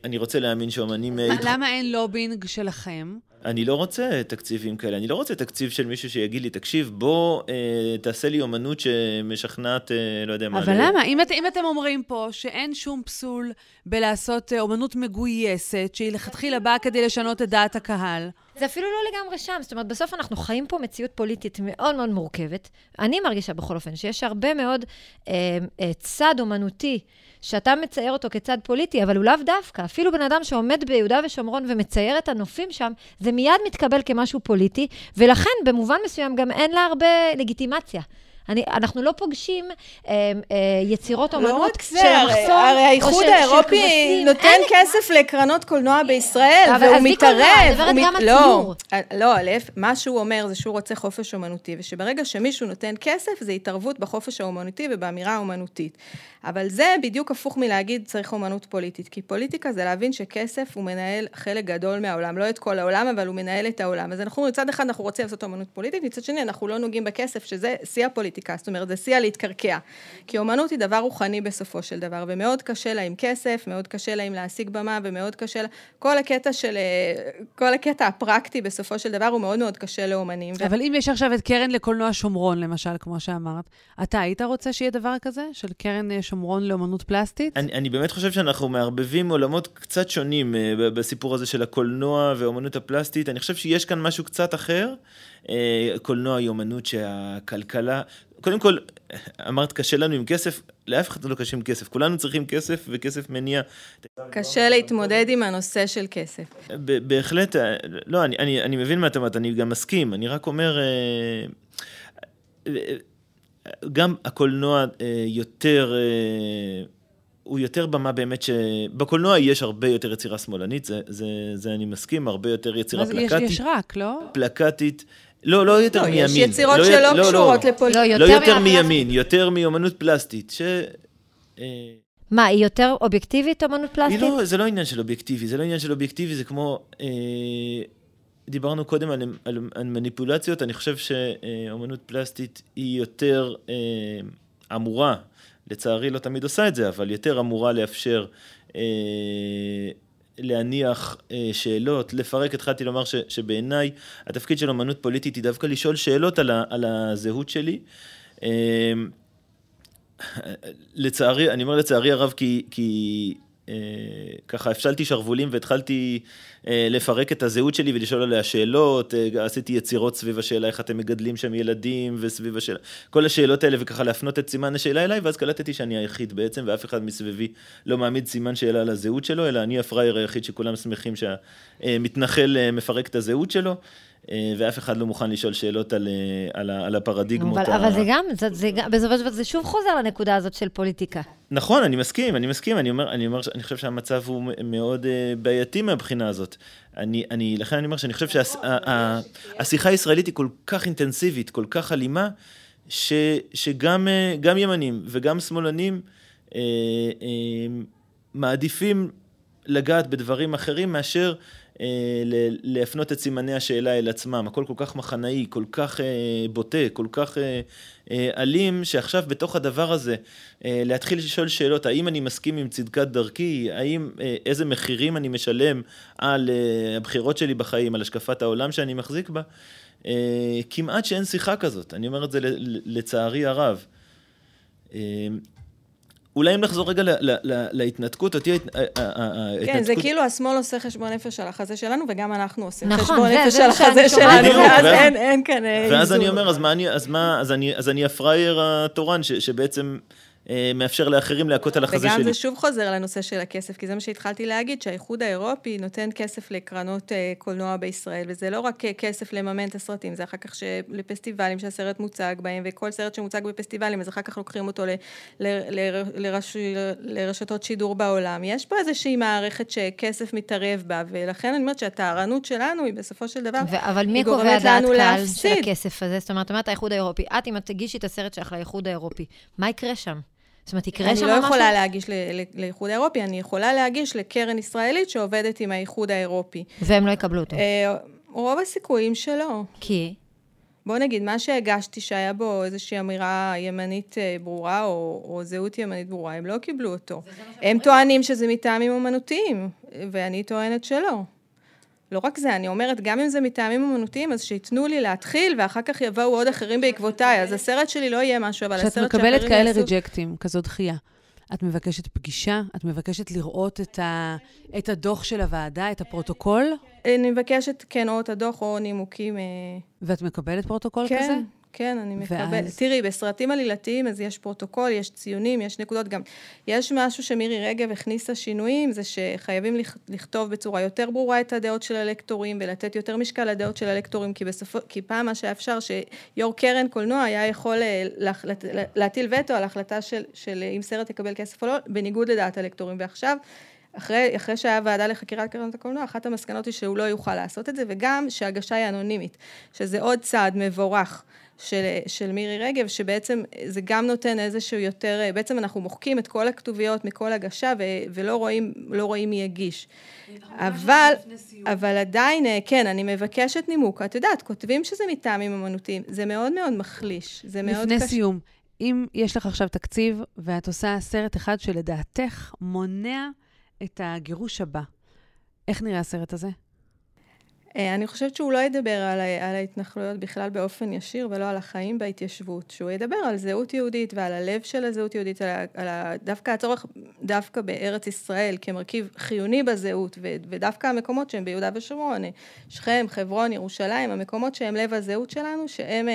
אני רוצה להאמין שאומנים... למה אין לובינג שלכם? אני לא רוצה תקציבים כאלה, אני לא רוצה תקציב של מישהו שיגיד לי, תקשיב, בוא אה, תעשה לי אומנות שמשכנעת, אה, לא יודע מה. אבל. למה? אם, את, אם אתם אומרים פה שאין שום פסול בלעשות אה, אומנות מגויסת, שהיא לכתחילה באה כדי לשנות את דעת הקהל. זה אפילו לא לגמרי שם. זאת אומרת, בסוף אנחנו חיים פה מציאות פוליטית מאוד מאוד מורכבת. אני מרגישה בכל אופן שיש הרבה מאוד אה, אה, צד אומנותי. שאתה מצייר אותו כצד פוליטי, אבל הוא לאו דווקא. אפילו בן אדם שעומד ביהודה ושומרון ומצייר את הנופים שם, זה מיד מתקבל כמשהו פוליטי, ולכן במובן מסוים גם אין לה הרבה לגיטימציה. אני, אנחנו לא פוגשים אה, אה, יצירות לא אומנות לא של המחסום, הרי האיחוד האירופי נותן אין... כסף לקרנות קולנוע בישראל, והוא מתערב. אני מדברת גם על לא, ציור. לא, א', מה שהוא אומר זה שהוא רוצה חופש אומנותי, ושברגע שמישהו נותן כסף, זה התערבות בחופש האומנותי ובאמירה האומנותית. אבל זה בדיוק הפוך מלהגיד צריך אומנות פוליטית, כי פוליטיקה זה להבין שכסף הוא מנהל חלק גדול מהעולם, לא את כל העולם, אבל הוא מנהל את העולם. אז אנחנו, מצד אחד אנחנו רוצים לעשות אומנות פוליטית, מצד שני אנחנו לא נוגעים בכסף, שזה שיא הפוליטיקה. לפוליטיקה, זאת אומרת, זה שיא להתקרקע. כי אומנות היא דבר רוחני בסופו של דבר, ומאוד קשה לה עם כסף, מאוד קשה לה עם להשיג במה, ומאוד קשה לה... כל הקטע של... אה, כל הקטע הפרקטי בסופו של דבר הוא מאוד מאוד קשה לאומנים. אבל ו... אם יש עכשיו את קרן לקולנוע שומרון, למשל, כמו שאמרת, אתה היית רוצה שיהיה דבר כזה? של קרן אה, שומרון לאומנות פלסטית? אני, אני באמת חושב שאנחנו מערבבים עולמות קצת שונים uh, בסיפור הזה של הקולנוע ואומנות הפלסטית. אני חושב שיש כאן משהו קצת אחר. קולנוע היא אומנות שהכלכלה... קודם כל, אמרת קשה לנו עם כסף, לאף אחד לא קשה עם כסף. כולנו צריכים כסף, וכסף מניע... קשה להתמודד עם הנושא של כסף. בהחלט, לא, אני, אני, אני מבין מה את אומרת, אני גם מסכים. אני רק אומר... גם הקולנוע יותר... הוא יותר במה באמת ש... בקולנוע יש הרבה יותר יצירה שמאלנית, זה, זה, זה אני מסכים, הרבה יותר יצירה פלקטית. יש, יש רק, לא? פלקטית. לא, לא יותר לא, מימין. יש יצירות לא, שלא לא, קשורות לא, לפוליטיקה. לא, יותר, לא יותר מימין, יותר מאומנות פלסטית. ש... אה, מה, היא יותר אובייקטיבית, אומנות פלסטית? לא, זה לא עניין של אובייקטיבי, זה לא עניין של אובייקטיבי, זה כמו... אה, דיברנו קודם על, על, על מניפולציות, אני חושב שאומנות פלסטית היא יותר אה, אמורה, לצערי לא תמיד עושה את זה, אבל יותר אמורה לאפשר אה, להניח אה, שאלות, לפרק, התחלתי לומר ש, שבעיניי התפקיד של אומנות פוליטית היא דווקא לשאול שאלות על, ה, על הזהות שלי. אה, לצערי, אני אומר לצערי הרב כי, כי ככה הפשלתי שרוולים והתחלתי אה, לפרק את הזהות שלי ולשאול עליה שאלות, אה, עשיתי יצירות סביב השאלה איך אתם מגדלים שם ילדים וסביב השאלה, כל השאלות האלה וככה להפנות את סימן השאלה אליי ואז קלטתי שאני היחיד בעצם ואף אחד מסביבי לא מעמיד סימן שאלה על הזהות שלו, אלא אני הפראייר היחיד שכולם שמחים שהמתנחל מפרק את הזהות שלו. אה, ואף אחד לא מוכן לשאול שאלות על, אה, על, על הפרדיגמות. אבל, ה... אבל זה גם, זה, זה, בסופו של דבר זה שוב חוזר לנקודה הזאת של פוליטיקה. נכון, אני מסכים, אני מסכים, אני אומר, אני אומר, אני חושב שהמצב הוא מאוד uh, בעייתי מהבחינה הזאת. אני, אני, לכן אני אומר שאני חושב שהשיחה הישראלית היא כל כך אינטנסיבית, כל כך אלימה, ש, שגם ימנים וגם שמאלנים uh, uh, מעדיפים לגעת בדברים אחרים מאשר אה, להפנות את סימני השאלה אל עצמם. הכל כל כך מחנאי, כל כך אה, בוטה, כל כך אה, אלים, שעכשיו בתוך הדבר הזה, להתחיל לשאול שאלות, האם אני מסכים עם צדקת דרכי, האם, איזה מחירים אני משלם על הבחירות שלי בחיים, על השקפת העולם שאני מחזיק בה, כמעט שאין שיחה כזאת, אני אומר את זה לצערי הרב. אולי אם נחזור רגע להתנתקות, אותי ההתנתקות... כן, זה כאילו השמאל עושה חשבון נפש על החזה שלנו, וגם אנחנו עושים נכון, חשבון נפש על החזה שלנו, ואז אין כאן איזון. ואז אני אומר, אז אני הפראייר התורן, שבעצם... אה, מאפשר לאחרים להכות על החזה וגם שלי. וגם זה שוב חוזר לנושא של הכסף, כי זה מה שהתחלתי להגיד, שהאיחוד האירופי נותן כסף לקרנות אה, קולנוע בישראל, וזה לא רק אה, כסף לממן את הסרטים, זה אחר כך לפסטיבלים שהסרט מוצג בהם, וכל סרט שמוצג בפסטיבלים, אז אחר כך לוקחים אותו ל, ל, ל, לרש, לרשתות שידור בעולם. יש פה איזושהי מערכת שכסף מתערב בה, ולכן אני אומרת שהטהרנות שלנו היא בסופו של דבר, ו- אבל מי קובע דעת קהל של הכסף הזה? זאת אומרת, אומרת האיחוד האירופי, את אם את תגישי את הסרט שלך לאיחוד האירופי, מה יקרה שם? זאת אומרת, יקרה שם משהו? אני לא יכולה להגיש לאיחוד האירופי, אני יכולה להגיש לקרן ישראלית שעובדת עם האיחוד האירופי. והם לא יקבלו אותו. אה, רוב הסיכויים שלא. כי? בוא נגיד, מה שהגשתי שהיה בו איזושהי אמירה ימנית אה, ברורה, או, או זהות ימנית ברורה, הם לא קיבלו אותו. הם טוענים שזה מטעמים אומנותיים, ואני טוענת שלא. לא רק זה, אני אומרת, גם אם זה מטעמים אומנותיים, אז שייתנו לי להתחיל, ואחר כך יבואו עוד אחרים בעקבותיי. אז הסרט שלי לא יהיה משהו, אבל הסרט שאחרים יעשו... כשאת מקבלת כאלה ריג'קטים, כזאת דחייה, את מבקשת פגישה? את מבקשת לראות את, ה... את הדוח של הוועדה, את הפרוטוקול? אני מבקשת, כן, או את הדוח או נימוקים. אה, ואת מקבלת פרוטוקול כן, כזה? כן, אני מקבלת. ואז... תראי, בסרטים עלילתיים אז יש פרוטוקול, יש ציונים, יש נקודות גם. יש משהו שמירי רגב הכניסה שינויים, זה שחייבים לכתוב בצורה יותר ברורה את הדעות של הלקטורים ולתת יותר משקל לדעות של הלקטורים, כי, בסופו, כי פעם מה שהיה אפשר, שיו"ר קרן קולנוע היה יכול אה, להטיל וטו על החלטה של, של אם סרט יקבל כסף או לא, בניגוד לדעת הלקטורים. ועכשיו... אחרי, אחרי שהיה ועדה לחקירת קרנות הקולנוע, אחת המסקנות היא שהוא לא יוכל לעשות את זה, וגם שהגשה היא אנונימית, שזה עוד צעד מבורך. של, של מירי רגב, שבעצם זה גם נותן איזשהו יותר, בעצם אנחנו מוחקים את כל הכתוביות מכל הגשה ו, ולא רואים, לא רואים מי הגיש. אבל, אבל עדיין, כן, אני מבקשת נימוק. את יודעת, כותבים שזה מטעמים אמנותיים, זה מאוד מאוד מחליש, זה מאוד קשה. לפני סיום, אם יש לך עכשיו תקציב ואת עושה סרט אחד שלדעתך מונע את הגירוש הבא, איך נראה הסרט הזה? אה, אני חושבת שהוא לא ידבר על, על ההתנחלויות בכלל באופן ישיר ולא על החיים בהתיישבות, שהוא ידבר על זהות יהודית ועל הלב של הזהות יהודית, על, על דווקא הצורך דווקא בארץ ישראל כמרכיב חיוני בזהות, ו, ודווקא המקומות שהם ביהודה ושומרון, שכם, חברון, ירושלים, המקומות שהם לב הזהות שלנו, שהם...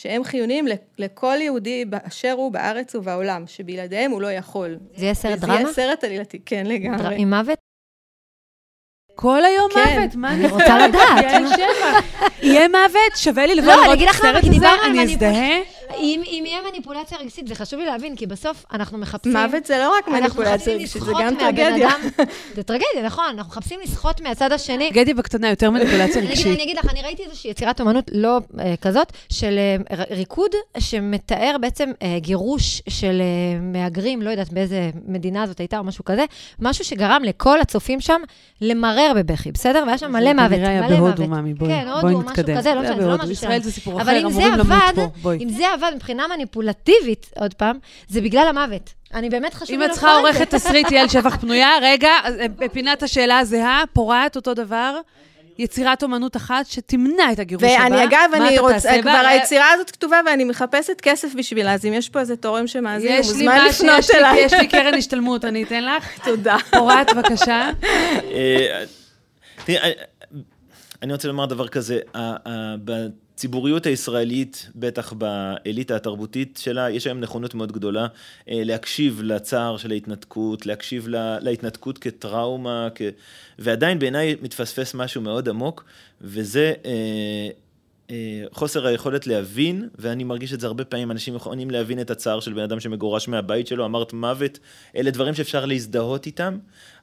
שהם חיוניים לכל יהודי באשר הוא בארץ ובעולם, שבלעדיהם הוא לא יכול. זה יהיה סרט דרמה? זה יהיה סרט עלילתי, כן, לגמרי. עם מוות? כל היום כן. מוות, מה אני רוצה לדעת. יהיה מוות, שווה לי לבוא לראות את הסרט הזה, אני אזדהה. אם, אם יהיה מניפולציה רגשית, זה חשוב לי להבין, כי בסוף אנחנו מחפשים... מוות זה לא רק מניפולציה רגשית, זה גם טרגדיה. זה טרגדיה, נכון, אנחנו מחפשים לסחוט מהצד השני. טרגדיה בקטנה, יותר מניפולציה רגשית. אני אגיד לך, אני ראיתי איזושהי יצירת אומנות לא אה, כזאת, של אה, ריקוד שמתאר בעצם אה, גירוש של מהגרים, לא יודעת באיזה מדינה זאת הייתה או משהו כזה, משהו שגרם לכל הצופים שם למרר בבכי, בסדר? והיה שם מלא מוות, מלא מוות. זה כנראה היה בהודו, מאמי, בואי נתקדם. כן, הודו, משהו כזה, לא משנה, זה לא משהו שלנו. זה סיפור אחר, אמורים למות פה, אם זה עבד מבחינה מניפולטיבית, עוד פעם, זה בגלל המוות. אני באמת חשוב לי אם את צריכה עורכת תסריט יעל שבח פנויה, רגע, אה, בפינת השאלה הזהה, פורעת אותו דבר. יצירת אומנות אחת שתמנע את הגירוש הבא. ואני אגב, אני רוצה, כבר היצירה הזאת כתובה ואני מחפשת כסף בשבילה, אז אם יש פה איזה תורם שמאזין, הוא מוזמן לפנות אליי. יש לי קרן השתלמות, אני אתן לך. תודה. פורעת, בבקשה. אה, תראי, אני רוצה לומר דבר כזה, הציבוריות הישראלית, בטח באליטה התרבותית שלה, יש היום נכונות מאוד גדולה אה, להקשיב לצער של ההתנתקות, להקשיב לה, להתנתקות כטראומה, כ... ועדיין בעיניי מתפספס משהו מאוד עמוק, וזה אה, אה, חוסר היכולת להבין, ואני מרגיש את זה הרבה פעמים, אנשים יכולים להבין את הצער של בן אדם שמגורש מהבית שלו, אמרת מוות, אלה דברים שאפשר להזדהות איתם,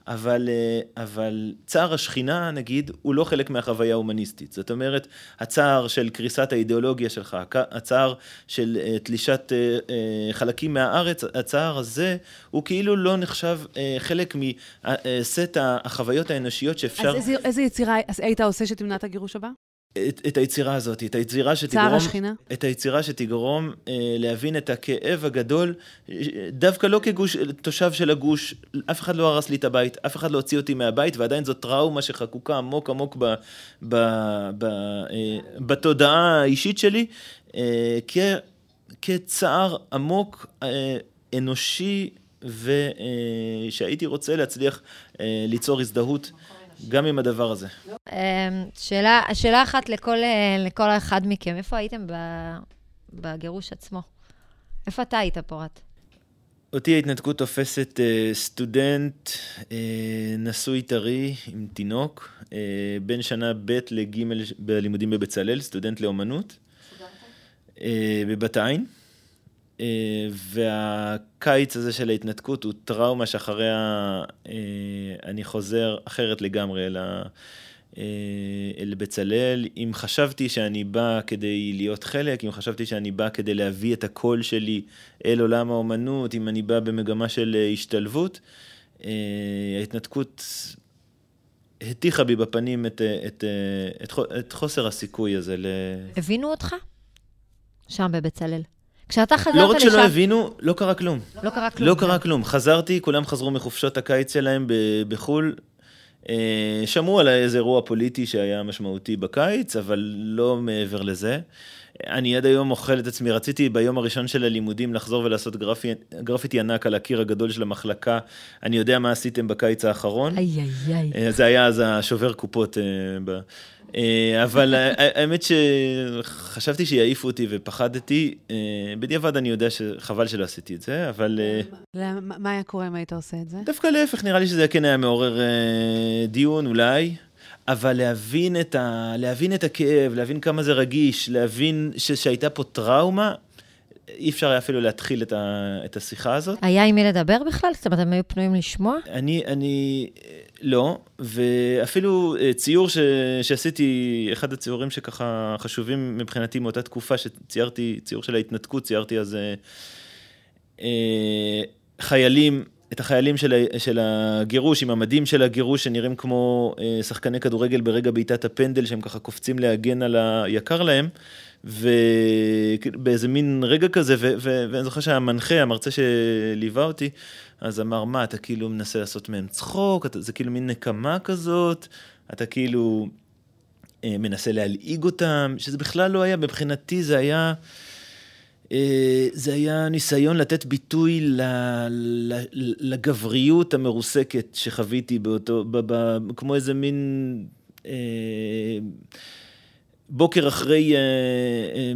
אבל, אה, אבל צער השכינה, נגיד, הוא לא חלק מהחוויה ההומניסטית. זאת אומרת, הצער של קריסת האידיאולוגיה שלך, הצער של אה, תלישת אה, חלקים מהארץ, הצער הזה, הוא כאילו לא נחשב חלק מסט החוויות האנושיות שאפשר... אז איזה, איזה יצירה היית עושה שתמנע את הגירוש הבא? את, את היצירה הזאת, את היצירה שתגרום... צער השכינה? את היצירה שתגרום אה, להבין את הכאב הגדול, דווקא לא כגוש, תושב של הגוש, אף אחד לא הרס לי את הבית, אף אחד לא הוציא אותי מהבית, ועדיין זו טראומה שחקוקה עמוק עמוק ב, ב, ב, אה, בתודעה האישית שלי, אה, כ, כצער עמוק, אה, אנושי, ושהייתי אה, רוצה להצליח אה, ליצור הזדהות. גם עם הדבר הזה. אמ, שאלה, שאלה אחת לכל, אה, לכל אחד מכם, איפה הייתם בגירוש עצמו? איפה אתה היית, פורת? אותי ההתנתקות תופסת uh, סטודנט uh, נשוי טרי עם תינוק, uh, בין שנה ב' לג' בלימודים בבצלאל, סטודנט לאומנות, uh, בבת עין. אה, והקיץ הזה של ההתנתקות הוא טראומה שאחריה אה, אני חוזר אחרת לגמרי אל, ה, אה, אל בצלאל. אם חשבתי שאני בא כדי להיות חלק, אם חשבתי שאני בא כדי להביא את הקול שלי אל עולם האומנות, אם אני בא במגמה של השתלבות, ההתנתקות הטיחה בי בפנים את, את, את, את חוסר הסיכוי הזה. הבינו אותך? שם בבצלאל. כשאתה חזרת לשם... לא רק שלא הבינו, לא קרה כלום. לא קרה כלום. לא קרה כלום. חזרתי, כולם חזרו מחופשות הקיץ שלהם בחו"ל. אה, שמעו על איזה אירוע פוליטי שהיה משמעותי בקיץ, אבל לא מעבר לזה. אני עד היום אוכל את עצמי, רציתי ביום הראשון של הלימודים לחזור ולעשות גרפי, גרפיטי ענק על הקיר הגדול של המחלקה. אני יודע מה עשיתם בקיץ האחרון. איי איי איי. אה, זה היה אז השובר קופות. אה, אה, אבל האמת שחשבתי שיעיפו אותי ופחדתי. בדיעבד אני יודע שחבל שלא עשיתי את זה, אבל... מה היה קורה אם היית עושה את זה? דווקא להפך, נראה לי שזה כן היה מעורר דיון אולי. אבל להבין את, ה... להבין את הכאב, להבין כמה זה רגיש, להבין ש... שהייתה פה טראומה, אי אפשר היה אפילו להתחיל את, ה, את השיחה הזאת. היה עם מי לדבר בכלל? זאת אומרת, הם היו פנויים לשמוע? אני, אני, לא, ואפילו אה, ציור ש, שעשיתי, אחד הציורים שככה חשובים מבחינתי מאותה תקופה שציירתי, ציור של ההתנתקות, ציירתי אז אה, אה, חיילים, את החיילים של, של הגירוש, עם המדים של הגירוש, שנראים כמו אה, שחקני כדורגל ברגע בעיטת הפנדל, שהם ככה קופצים להגן על היקר להם. ובאיזה מין רגע כזה, ו- ו- ואני זוכר שהמנחה, המרצה שליווה אותי, אז אמר, מה, אתה כאילו מנסה לעשות מהם צחוק, אתה, זה כאילו מין נקמה כזאת, אתה כאילו אה, מנסה להלעיג אותם, שזה בכלל לא היה, מבחינתי זה היה... אה, זה היה ניסיון לתת ביטוי לגבריות המרוסקת שחוויתי באותו, ב, ב, כמו איזה מין... אה, בוקר אחרי אה, אה,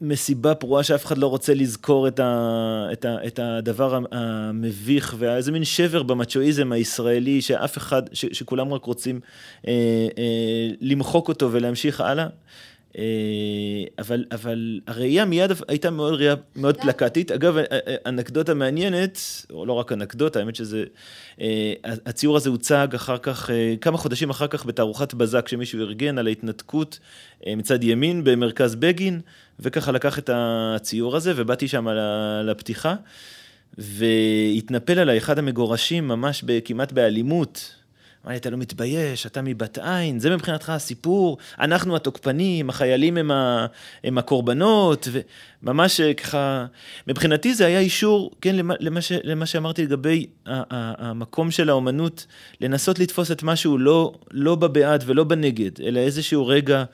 מסיבה פרועה שאף אחד לא רוצה לזכור את, ה, את, ה, את הדבר המביך, ואיזה מין שבר במצ'ואיזם הישראלי, שאף אחד, ש, שכולם רק רוצים אה, אה, למחוק אותו ולהמשיך הלאה. אה, אבל, אבל הראייה מיד הייתה מאוד ראייה מאוד פלקטית. אגב, אה, אה, אנקדוטה מעניינת, או לא רק אנקדוטה, האמת שזה, הציור הזה הוצג אחר כך, כמה חודשים אחר כך בתערוכת בזק שמישהו ארגן על ההתנתקות מצד ימין במרכז בגין, וככה לקח את הציור הזה ובאתי שם לפתיחה, והתנפל עליי אחד המגורשים ממש כמעט באלימות. לי, אתה לא מתבייש, אתה מבת עין, זה מבחינתך הסיפור, אנחנו התוקפנים, החיילים הם, ה, הם הקורבנות, וממש אה, ככה, מבחינתי זה היה אישור, כן, למה, למה, ש, למה שאמרתי לגבי המקום של האומנות, לנסות לתפוס את משהו לא, לא בבעד ולא בנגד, אלא איזשהו רגע,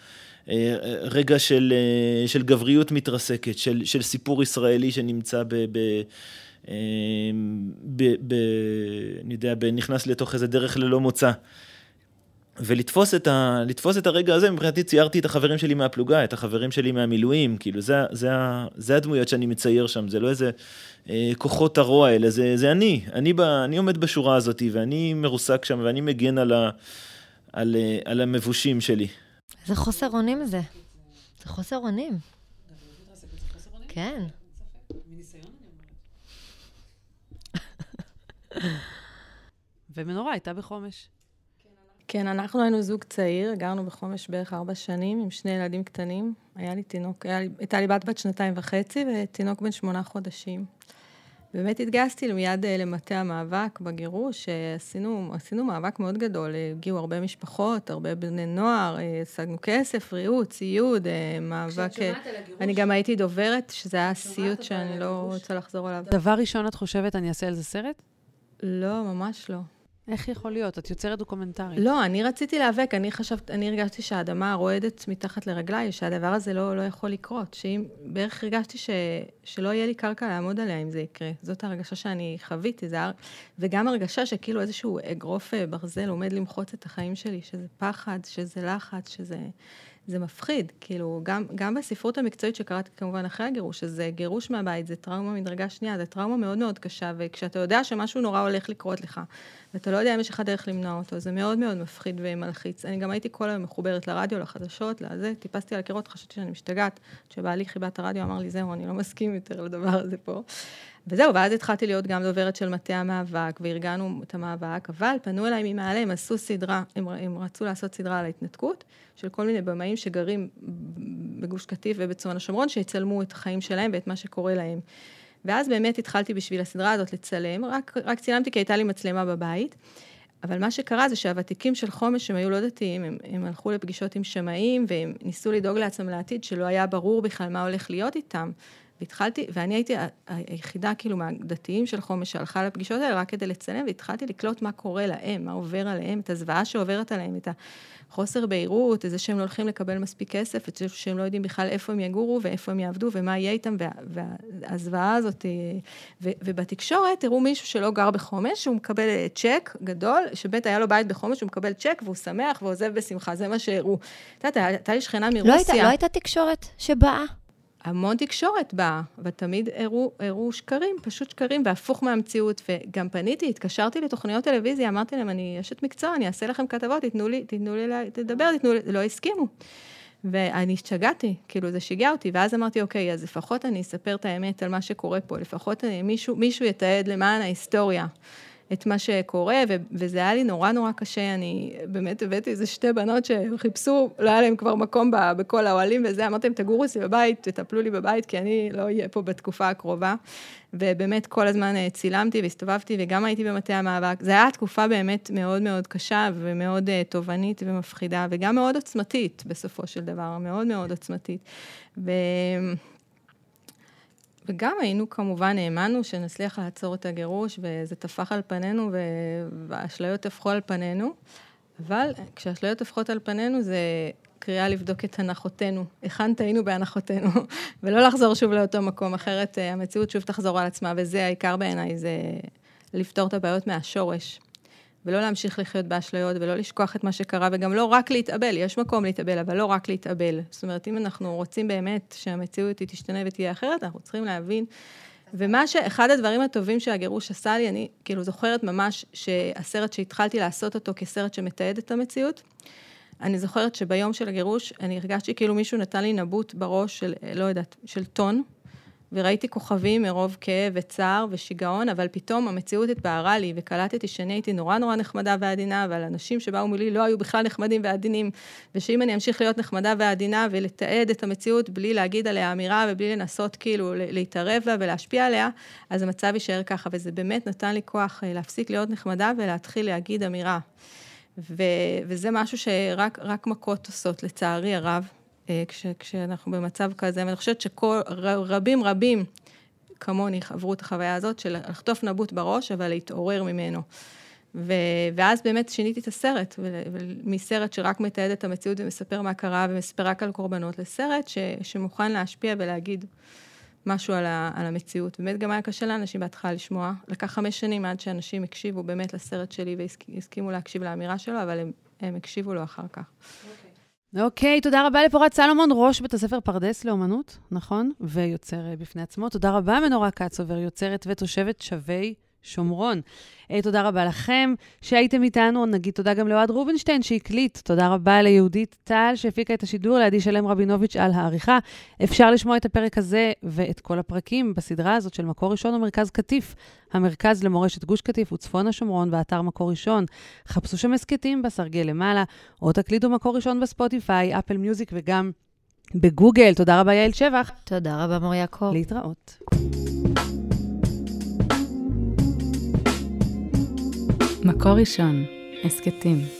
אה, רגע של, אה, של גבריות מתרסקת, של, של סיפור ישראלי שנמצא ב... ב ב, ב, אני יודע, נכנס לתוך איזה דרך ללא מוצא. ולתפוס את, ה, לתפוס את הרגע הזה, מבחינתי ציירתי את החברים שלי מהפלוגה, את החברים שלי מהמילואים, כאילו זה, זה, זה הדמויות שאני מצייר שם, זה לא איזה אה, כוחות הרוע, אלא זה, זה אני, אני, ב, אני עומד בשורה הזאת ואני מרוסק שם ואני מגן על, ה, על, אה, על המבושים שלי. איזה חוסר אונים זה. זה חוסר אונים. כן. ומנורה הייתה בחומש. כן, אנחנו היינו זוג צעיר, גרנו בחומש בערך ארבע שנים עם שני ילדים קטנים. היה לי תינוק, היה לי, הייתה לי בת בת שנתיים וחצי ותינוק בן שמונה חודשים. באמת התגייסתי מיד אה, למטה המאבק בגירוש, עשינו, עשינו מאבק מאוד גדול, הגיעו הרבה משפחות, הרבה בני נוער, אה, השגנו כסף, ריהוט, ציוד, אה, מאבק... כשאת שומעת על הגירוש... אני גם הייתי דוברת, שזה היה סיוט שאני לא רוצה לחזור עליו. דבר ראשון, את חושבת, אני אעשה על זה סרט? לא, ממש לא. איך יכול להיות? את יוצרת דוקומנטרית. לא, אני רציתי להיאבק, אני חשבת, אני הרגשתי שהאדמה רועדת מתחת לרגליי, שהדבר הזה לא, לא יכול לקרות, שאם, בערך הרגשתי ש, שלא יהיה לי קרקע לעמוד עליה אם זה יקרה. זאת הרגשה שאני חוויתי, זה, וגם הרגשה שכאילו איזשהו אגרוף אה, ברזל עומד למחוץ את החיים שלי, שזה פחד, שזה לחץ, שזה... זה מפחיד, כאילו, גם, גם בספרות המקצועית שקראתי כמובן אחרי הגירוש, שזה גירוש מהבית, זה טראומה מדרגה שנייה, זה טראומה מאוד מאוד קשה, וכשאתה יודע שמשהו נורא הולך לקרות לך, ואתה לא יודע אם יש לך דרך למנוע אותו, זה מאוד מאוד מפחיד ומלחיץ. אני גם הייתי כל היום מחוברת לרדיו, לחדשות, לזה, טיפסתי על הקירות, חשבתי שאני משתגעת. כשבעלי חיבה את הרדיו, אמר לי, זהו, אני לא מסכים יותר לדבר הזה פה. וזהו, ואז התחלתי להיות גם דוברת של מטה המאבק, וארגנו את המאבק, אבל פנו אליי ממעלה, הם עשו סדרה, הם, הם רצו לעשות סדרה על ההתנתקות, של כל מיני במאים שגרים בגוש קטיף ובצפון השומרון, שיצלמו את החיים שלהם ואת מה שקורה להם. ואז באמת התחלתי בשביל הסדרה הזאת לצלם, רק, רק צילמתי כי הייתה לי מצלמה בבית. אבל מה שקרה זה שהוותיקים של חומש, הם היו לא דתיים, הם, הם הלכו לפגישות עם שמאים, והם ניסו לדאוג לעצמם לעתיד, שלא היה ברור בכלל מה הולך להיות איתם. והתחלתי, ואני הייתי היחידה כאילו מהדתיים של חומש שהלכה לפגישות האלה רק כדי לצלם, והתחלתי לקלוט מה קורה להם, מה עובר עליהם, את הזוועה שעוברת עליהם, את החוסר בהירות, את זה שהם לא הולכים לקבל מספיק כסף, את זה שהם לא יודעים בכלל איפה הם יגורו ואיפה הם יעבדו ומה יהיה איתם, והזוועה הזאת. אה, ו, ובתקשורת הראו מישהו שלא גר בחומש, שהוא מקבל אה, צ'ק גדול, שבאמת היה לו בית בחומש, הוא מקבל צ'ק והוא שמח ועוזב בשמחה, זה מה שהראו. את יודעת, הייתה לי שכנה מרוסיה. לא הייתה, לא הייתה תקשורת שבאה? המון תקשורת באה, ותמיד הראו, הראו שקרים, פשוט שקרים, והפוך מהמציאות. וגם פניתי, התקשרתי לתוכניות טלוויזיה, אמרתי להם, אני אשת מקצוע, אני אעשה לכם כתבות, תיתנו לי, תיתנו לי לדבר, תיתנו לי, לא הסכימו. ואני השתגעתי, כאילו זה שיגע אותי, ואז אמרתי, אוקיי, אז לפחות אני אספר את האמת על מה שקורה פה, לפחות אני, מישהו, מישהו יתעד למען ההיסטוריה. את מה שקורה, ו- וזה היה לי נורא נורא קשה, אני באמת הבאתי איזה שתי בנות שחיפשו, לא היה להם כבר מקום ב- בכל האוהלים וזה, אמרתי להם, תגורו אצלי בבית, תטפלו לי בבית, כי אני לא אהיה פה בתקופה הקרובה. ובאמת כל הזמן אה, צילמתי והסתובבתי, וגם הייתי במטה המאבק. זו הייתה תקופה באמת מאוד מאוד קשה, ומאוד uh, תובענית ומפחידה, וגם מאוד עוצמתית, בסופו של דבר, מאוד מאוד עוצמתית. ו... וגם היינו כמובן, האמנו שנצליח לעצור את הגירוש, וזה טפח על פנינו, והאשליות טפחו על פנינו, אבל כשהאשליות טפחות על פנינו זה קריאה לבדוק את הנחותינו, היכן טעינו בהנחותינו, ולא לחזור שוב לאותו מקום, אחרת אה, המציאות שוב תחזור על עצמה, וזה העיקר בעיניי, זה לפתור את הבעיות מהשורש. ולא להמשיך לחיות באשליות, ולא לשכוח את מה שקרה, וגם לא רק להתאבל, יש מקום להתאבל, אבל לא רק להתאבל. זאת אומרת, אם אנחנו רוצים באמת שהמציאות היא תשתנה ותהיה אחרת, אנחנו צריכים להבין. ומה ש... אחד הדברים הטובים שהגירוש עשה לי, אני כאילו זוכרת ממש שהסרט שהתחלתי לעשות אותו כסרט שמתעד את המציאות, אני זוכרת שביום של הגירוש, אני הרגשתי כאילו מישהו נתן לי נבוט בראש של, לא יודעת, של טון, וראיתי כוכבים מרוב כאב וצער ושיגעון, אבל פתאום המציאות התבהרה לי, וקלטתי שאני הייתי נורא נורא נחמדה ועדינה, אבל אנשים שבאו מולי לא היו בכלל נחמדים ועדינים, ושאם אני אמשיך להיות נחמדה ועדינה ולתעד את המציאות בלי להגיד עליה אמירה ובלי לנסות כאילו להתערב בה ולהשפיע עליה, אז המצב יישאר ככה, וזה באמת נתן לי כוח אה, להפסיק להיות נחמדה ולהתחיל להגיד אמירה. ו- וזה משהו שרק מכות עושות, לצערי הרב. אה, כש, כשאנחנו במצב כזה, ואני חושבת שרבים רבים כמוני עברו את החוויה הזאת של לחטוף נבוט בראש, אבל להתעורר ממנו. ו, ואז באמת שיניתי את הסרט, מסרט שרק מתעד את המציאות ומספר מה קרה ומספר רק על קורבנות, לסרט ש, שמוכן להשפיע ולהגיד משהו על, ה, על המציאות. באמת גם היה קשה לאנשים בהתחלה לשמוע. לקח חמש שנים עד שאנשים הקשיבו באמת לסרט שלי והסכימו להקשיב לאמירה שלו, אבל הם, הם הקשיבו לו אחר כך. Okay. אוקיי, okay, תודה רבה לפורת סלומון, ראש בית הספר פרדס לאומנות, נכון? ויוצר אה, בפני עצמו. תודה רבה, מנורה קצובר, יוצרת ותושבת שווי שומרון. Uh, תודה רבה לכם שהייתם איתנו. נגיד תודה גם לאוהד רובינשטיין שהקליט. תודה רבה ליהודית טל שהפיקה את השידור, לידי שלם רבינוביץ' על העריכה. אפשר לשמוע את הפרק הזה ואת כל הפרקים בסדרה הזאת של מקור ראשון ומרכז קטיף, המרכז למורשת גוש קטיף וצפון השומרון באתר מקור ראשון. חפשו שם הסכתים בסרגל למעלה, או תקליטו מקור ראשון בספוטיפיי, אפל מיוזיק וגם בגוגל. תודה רבה, יעל שבח. תודה רבה, מור יעקב. להתראות. מקור ראשון, הסכתים.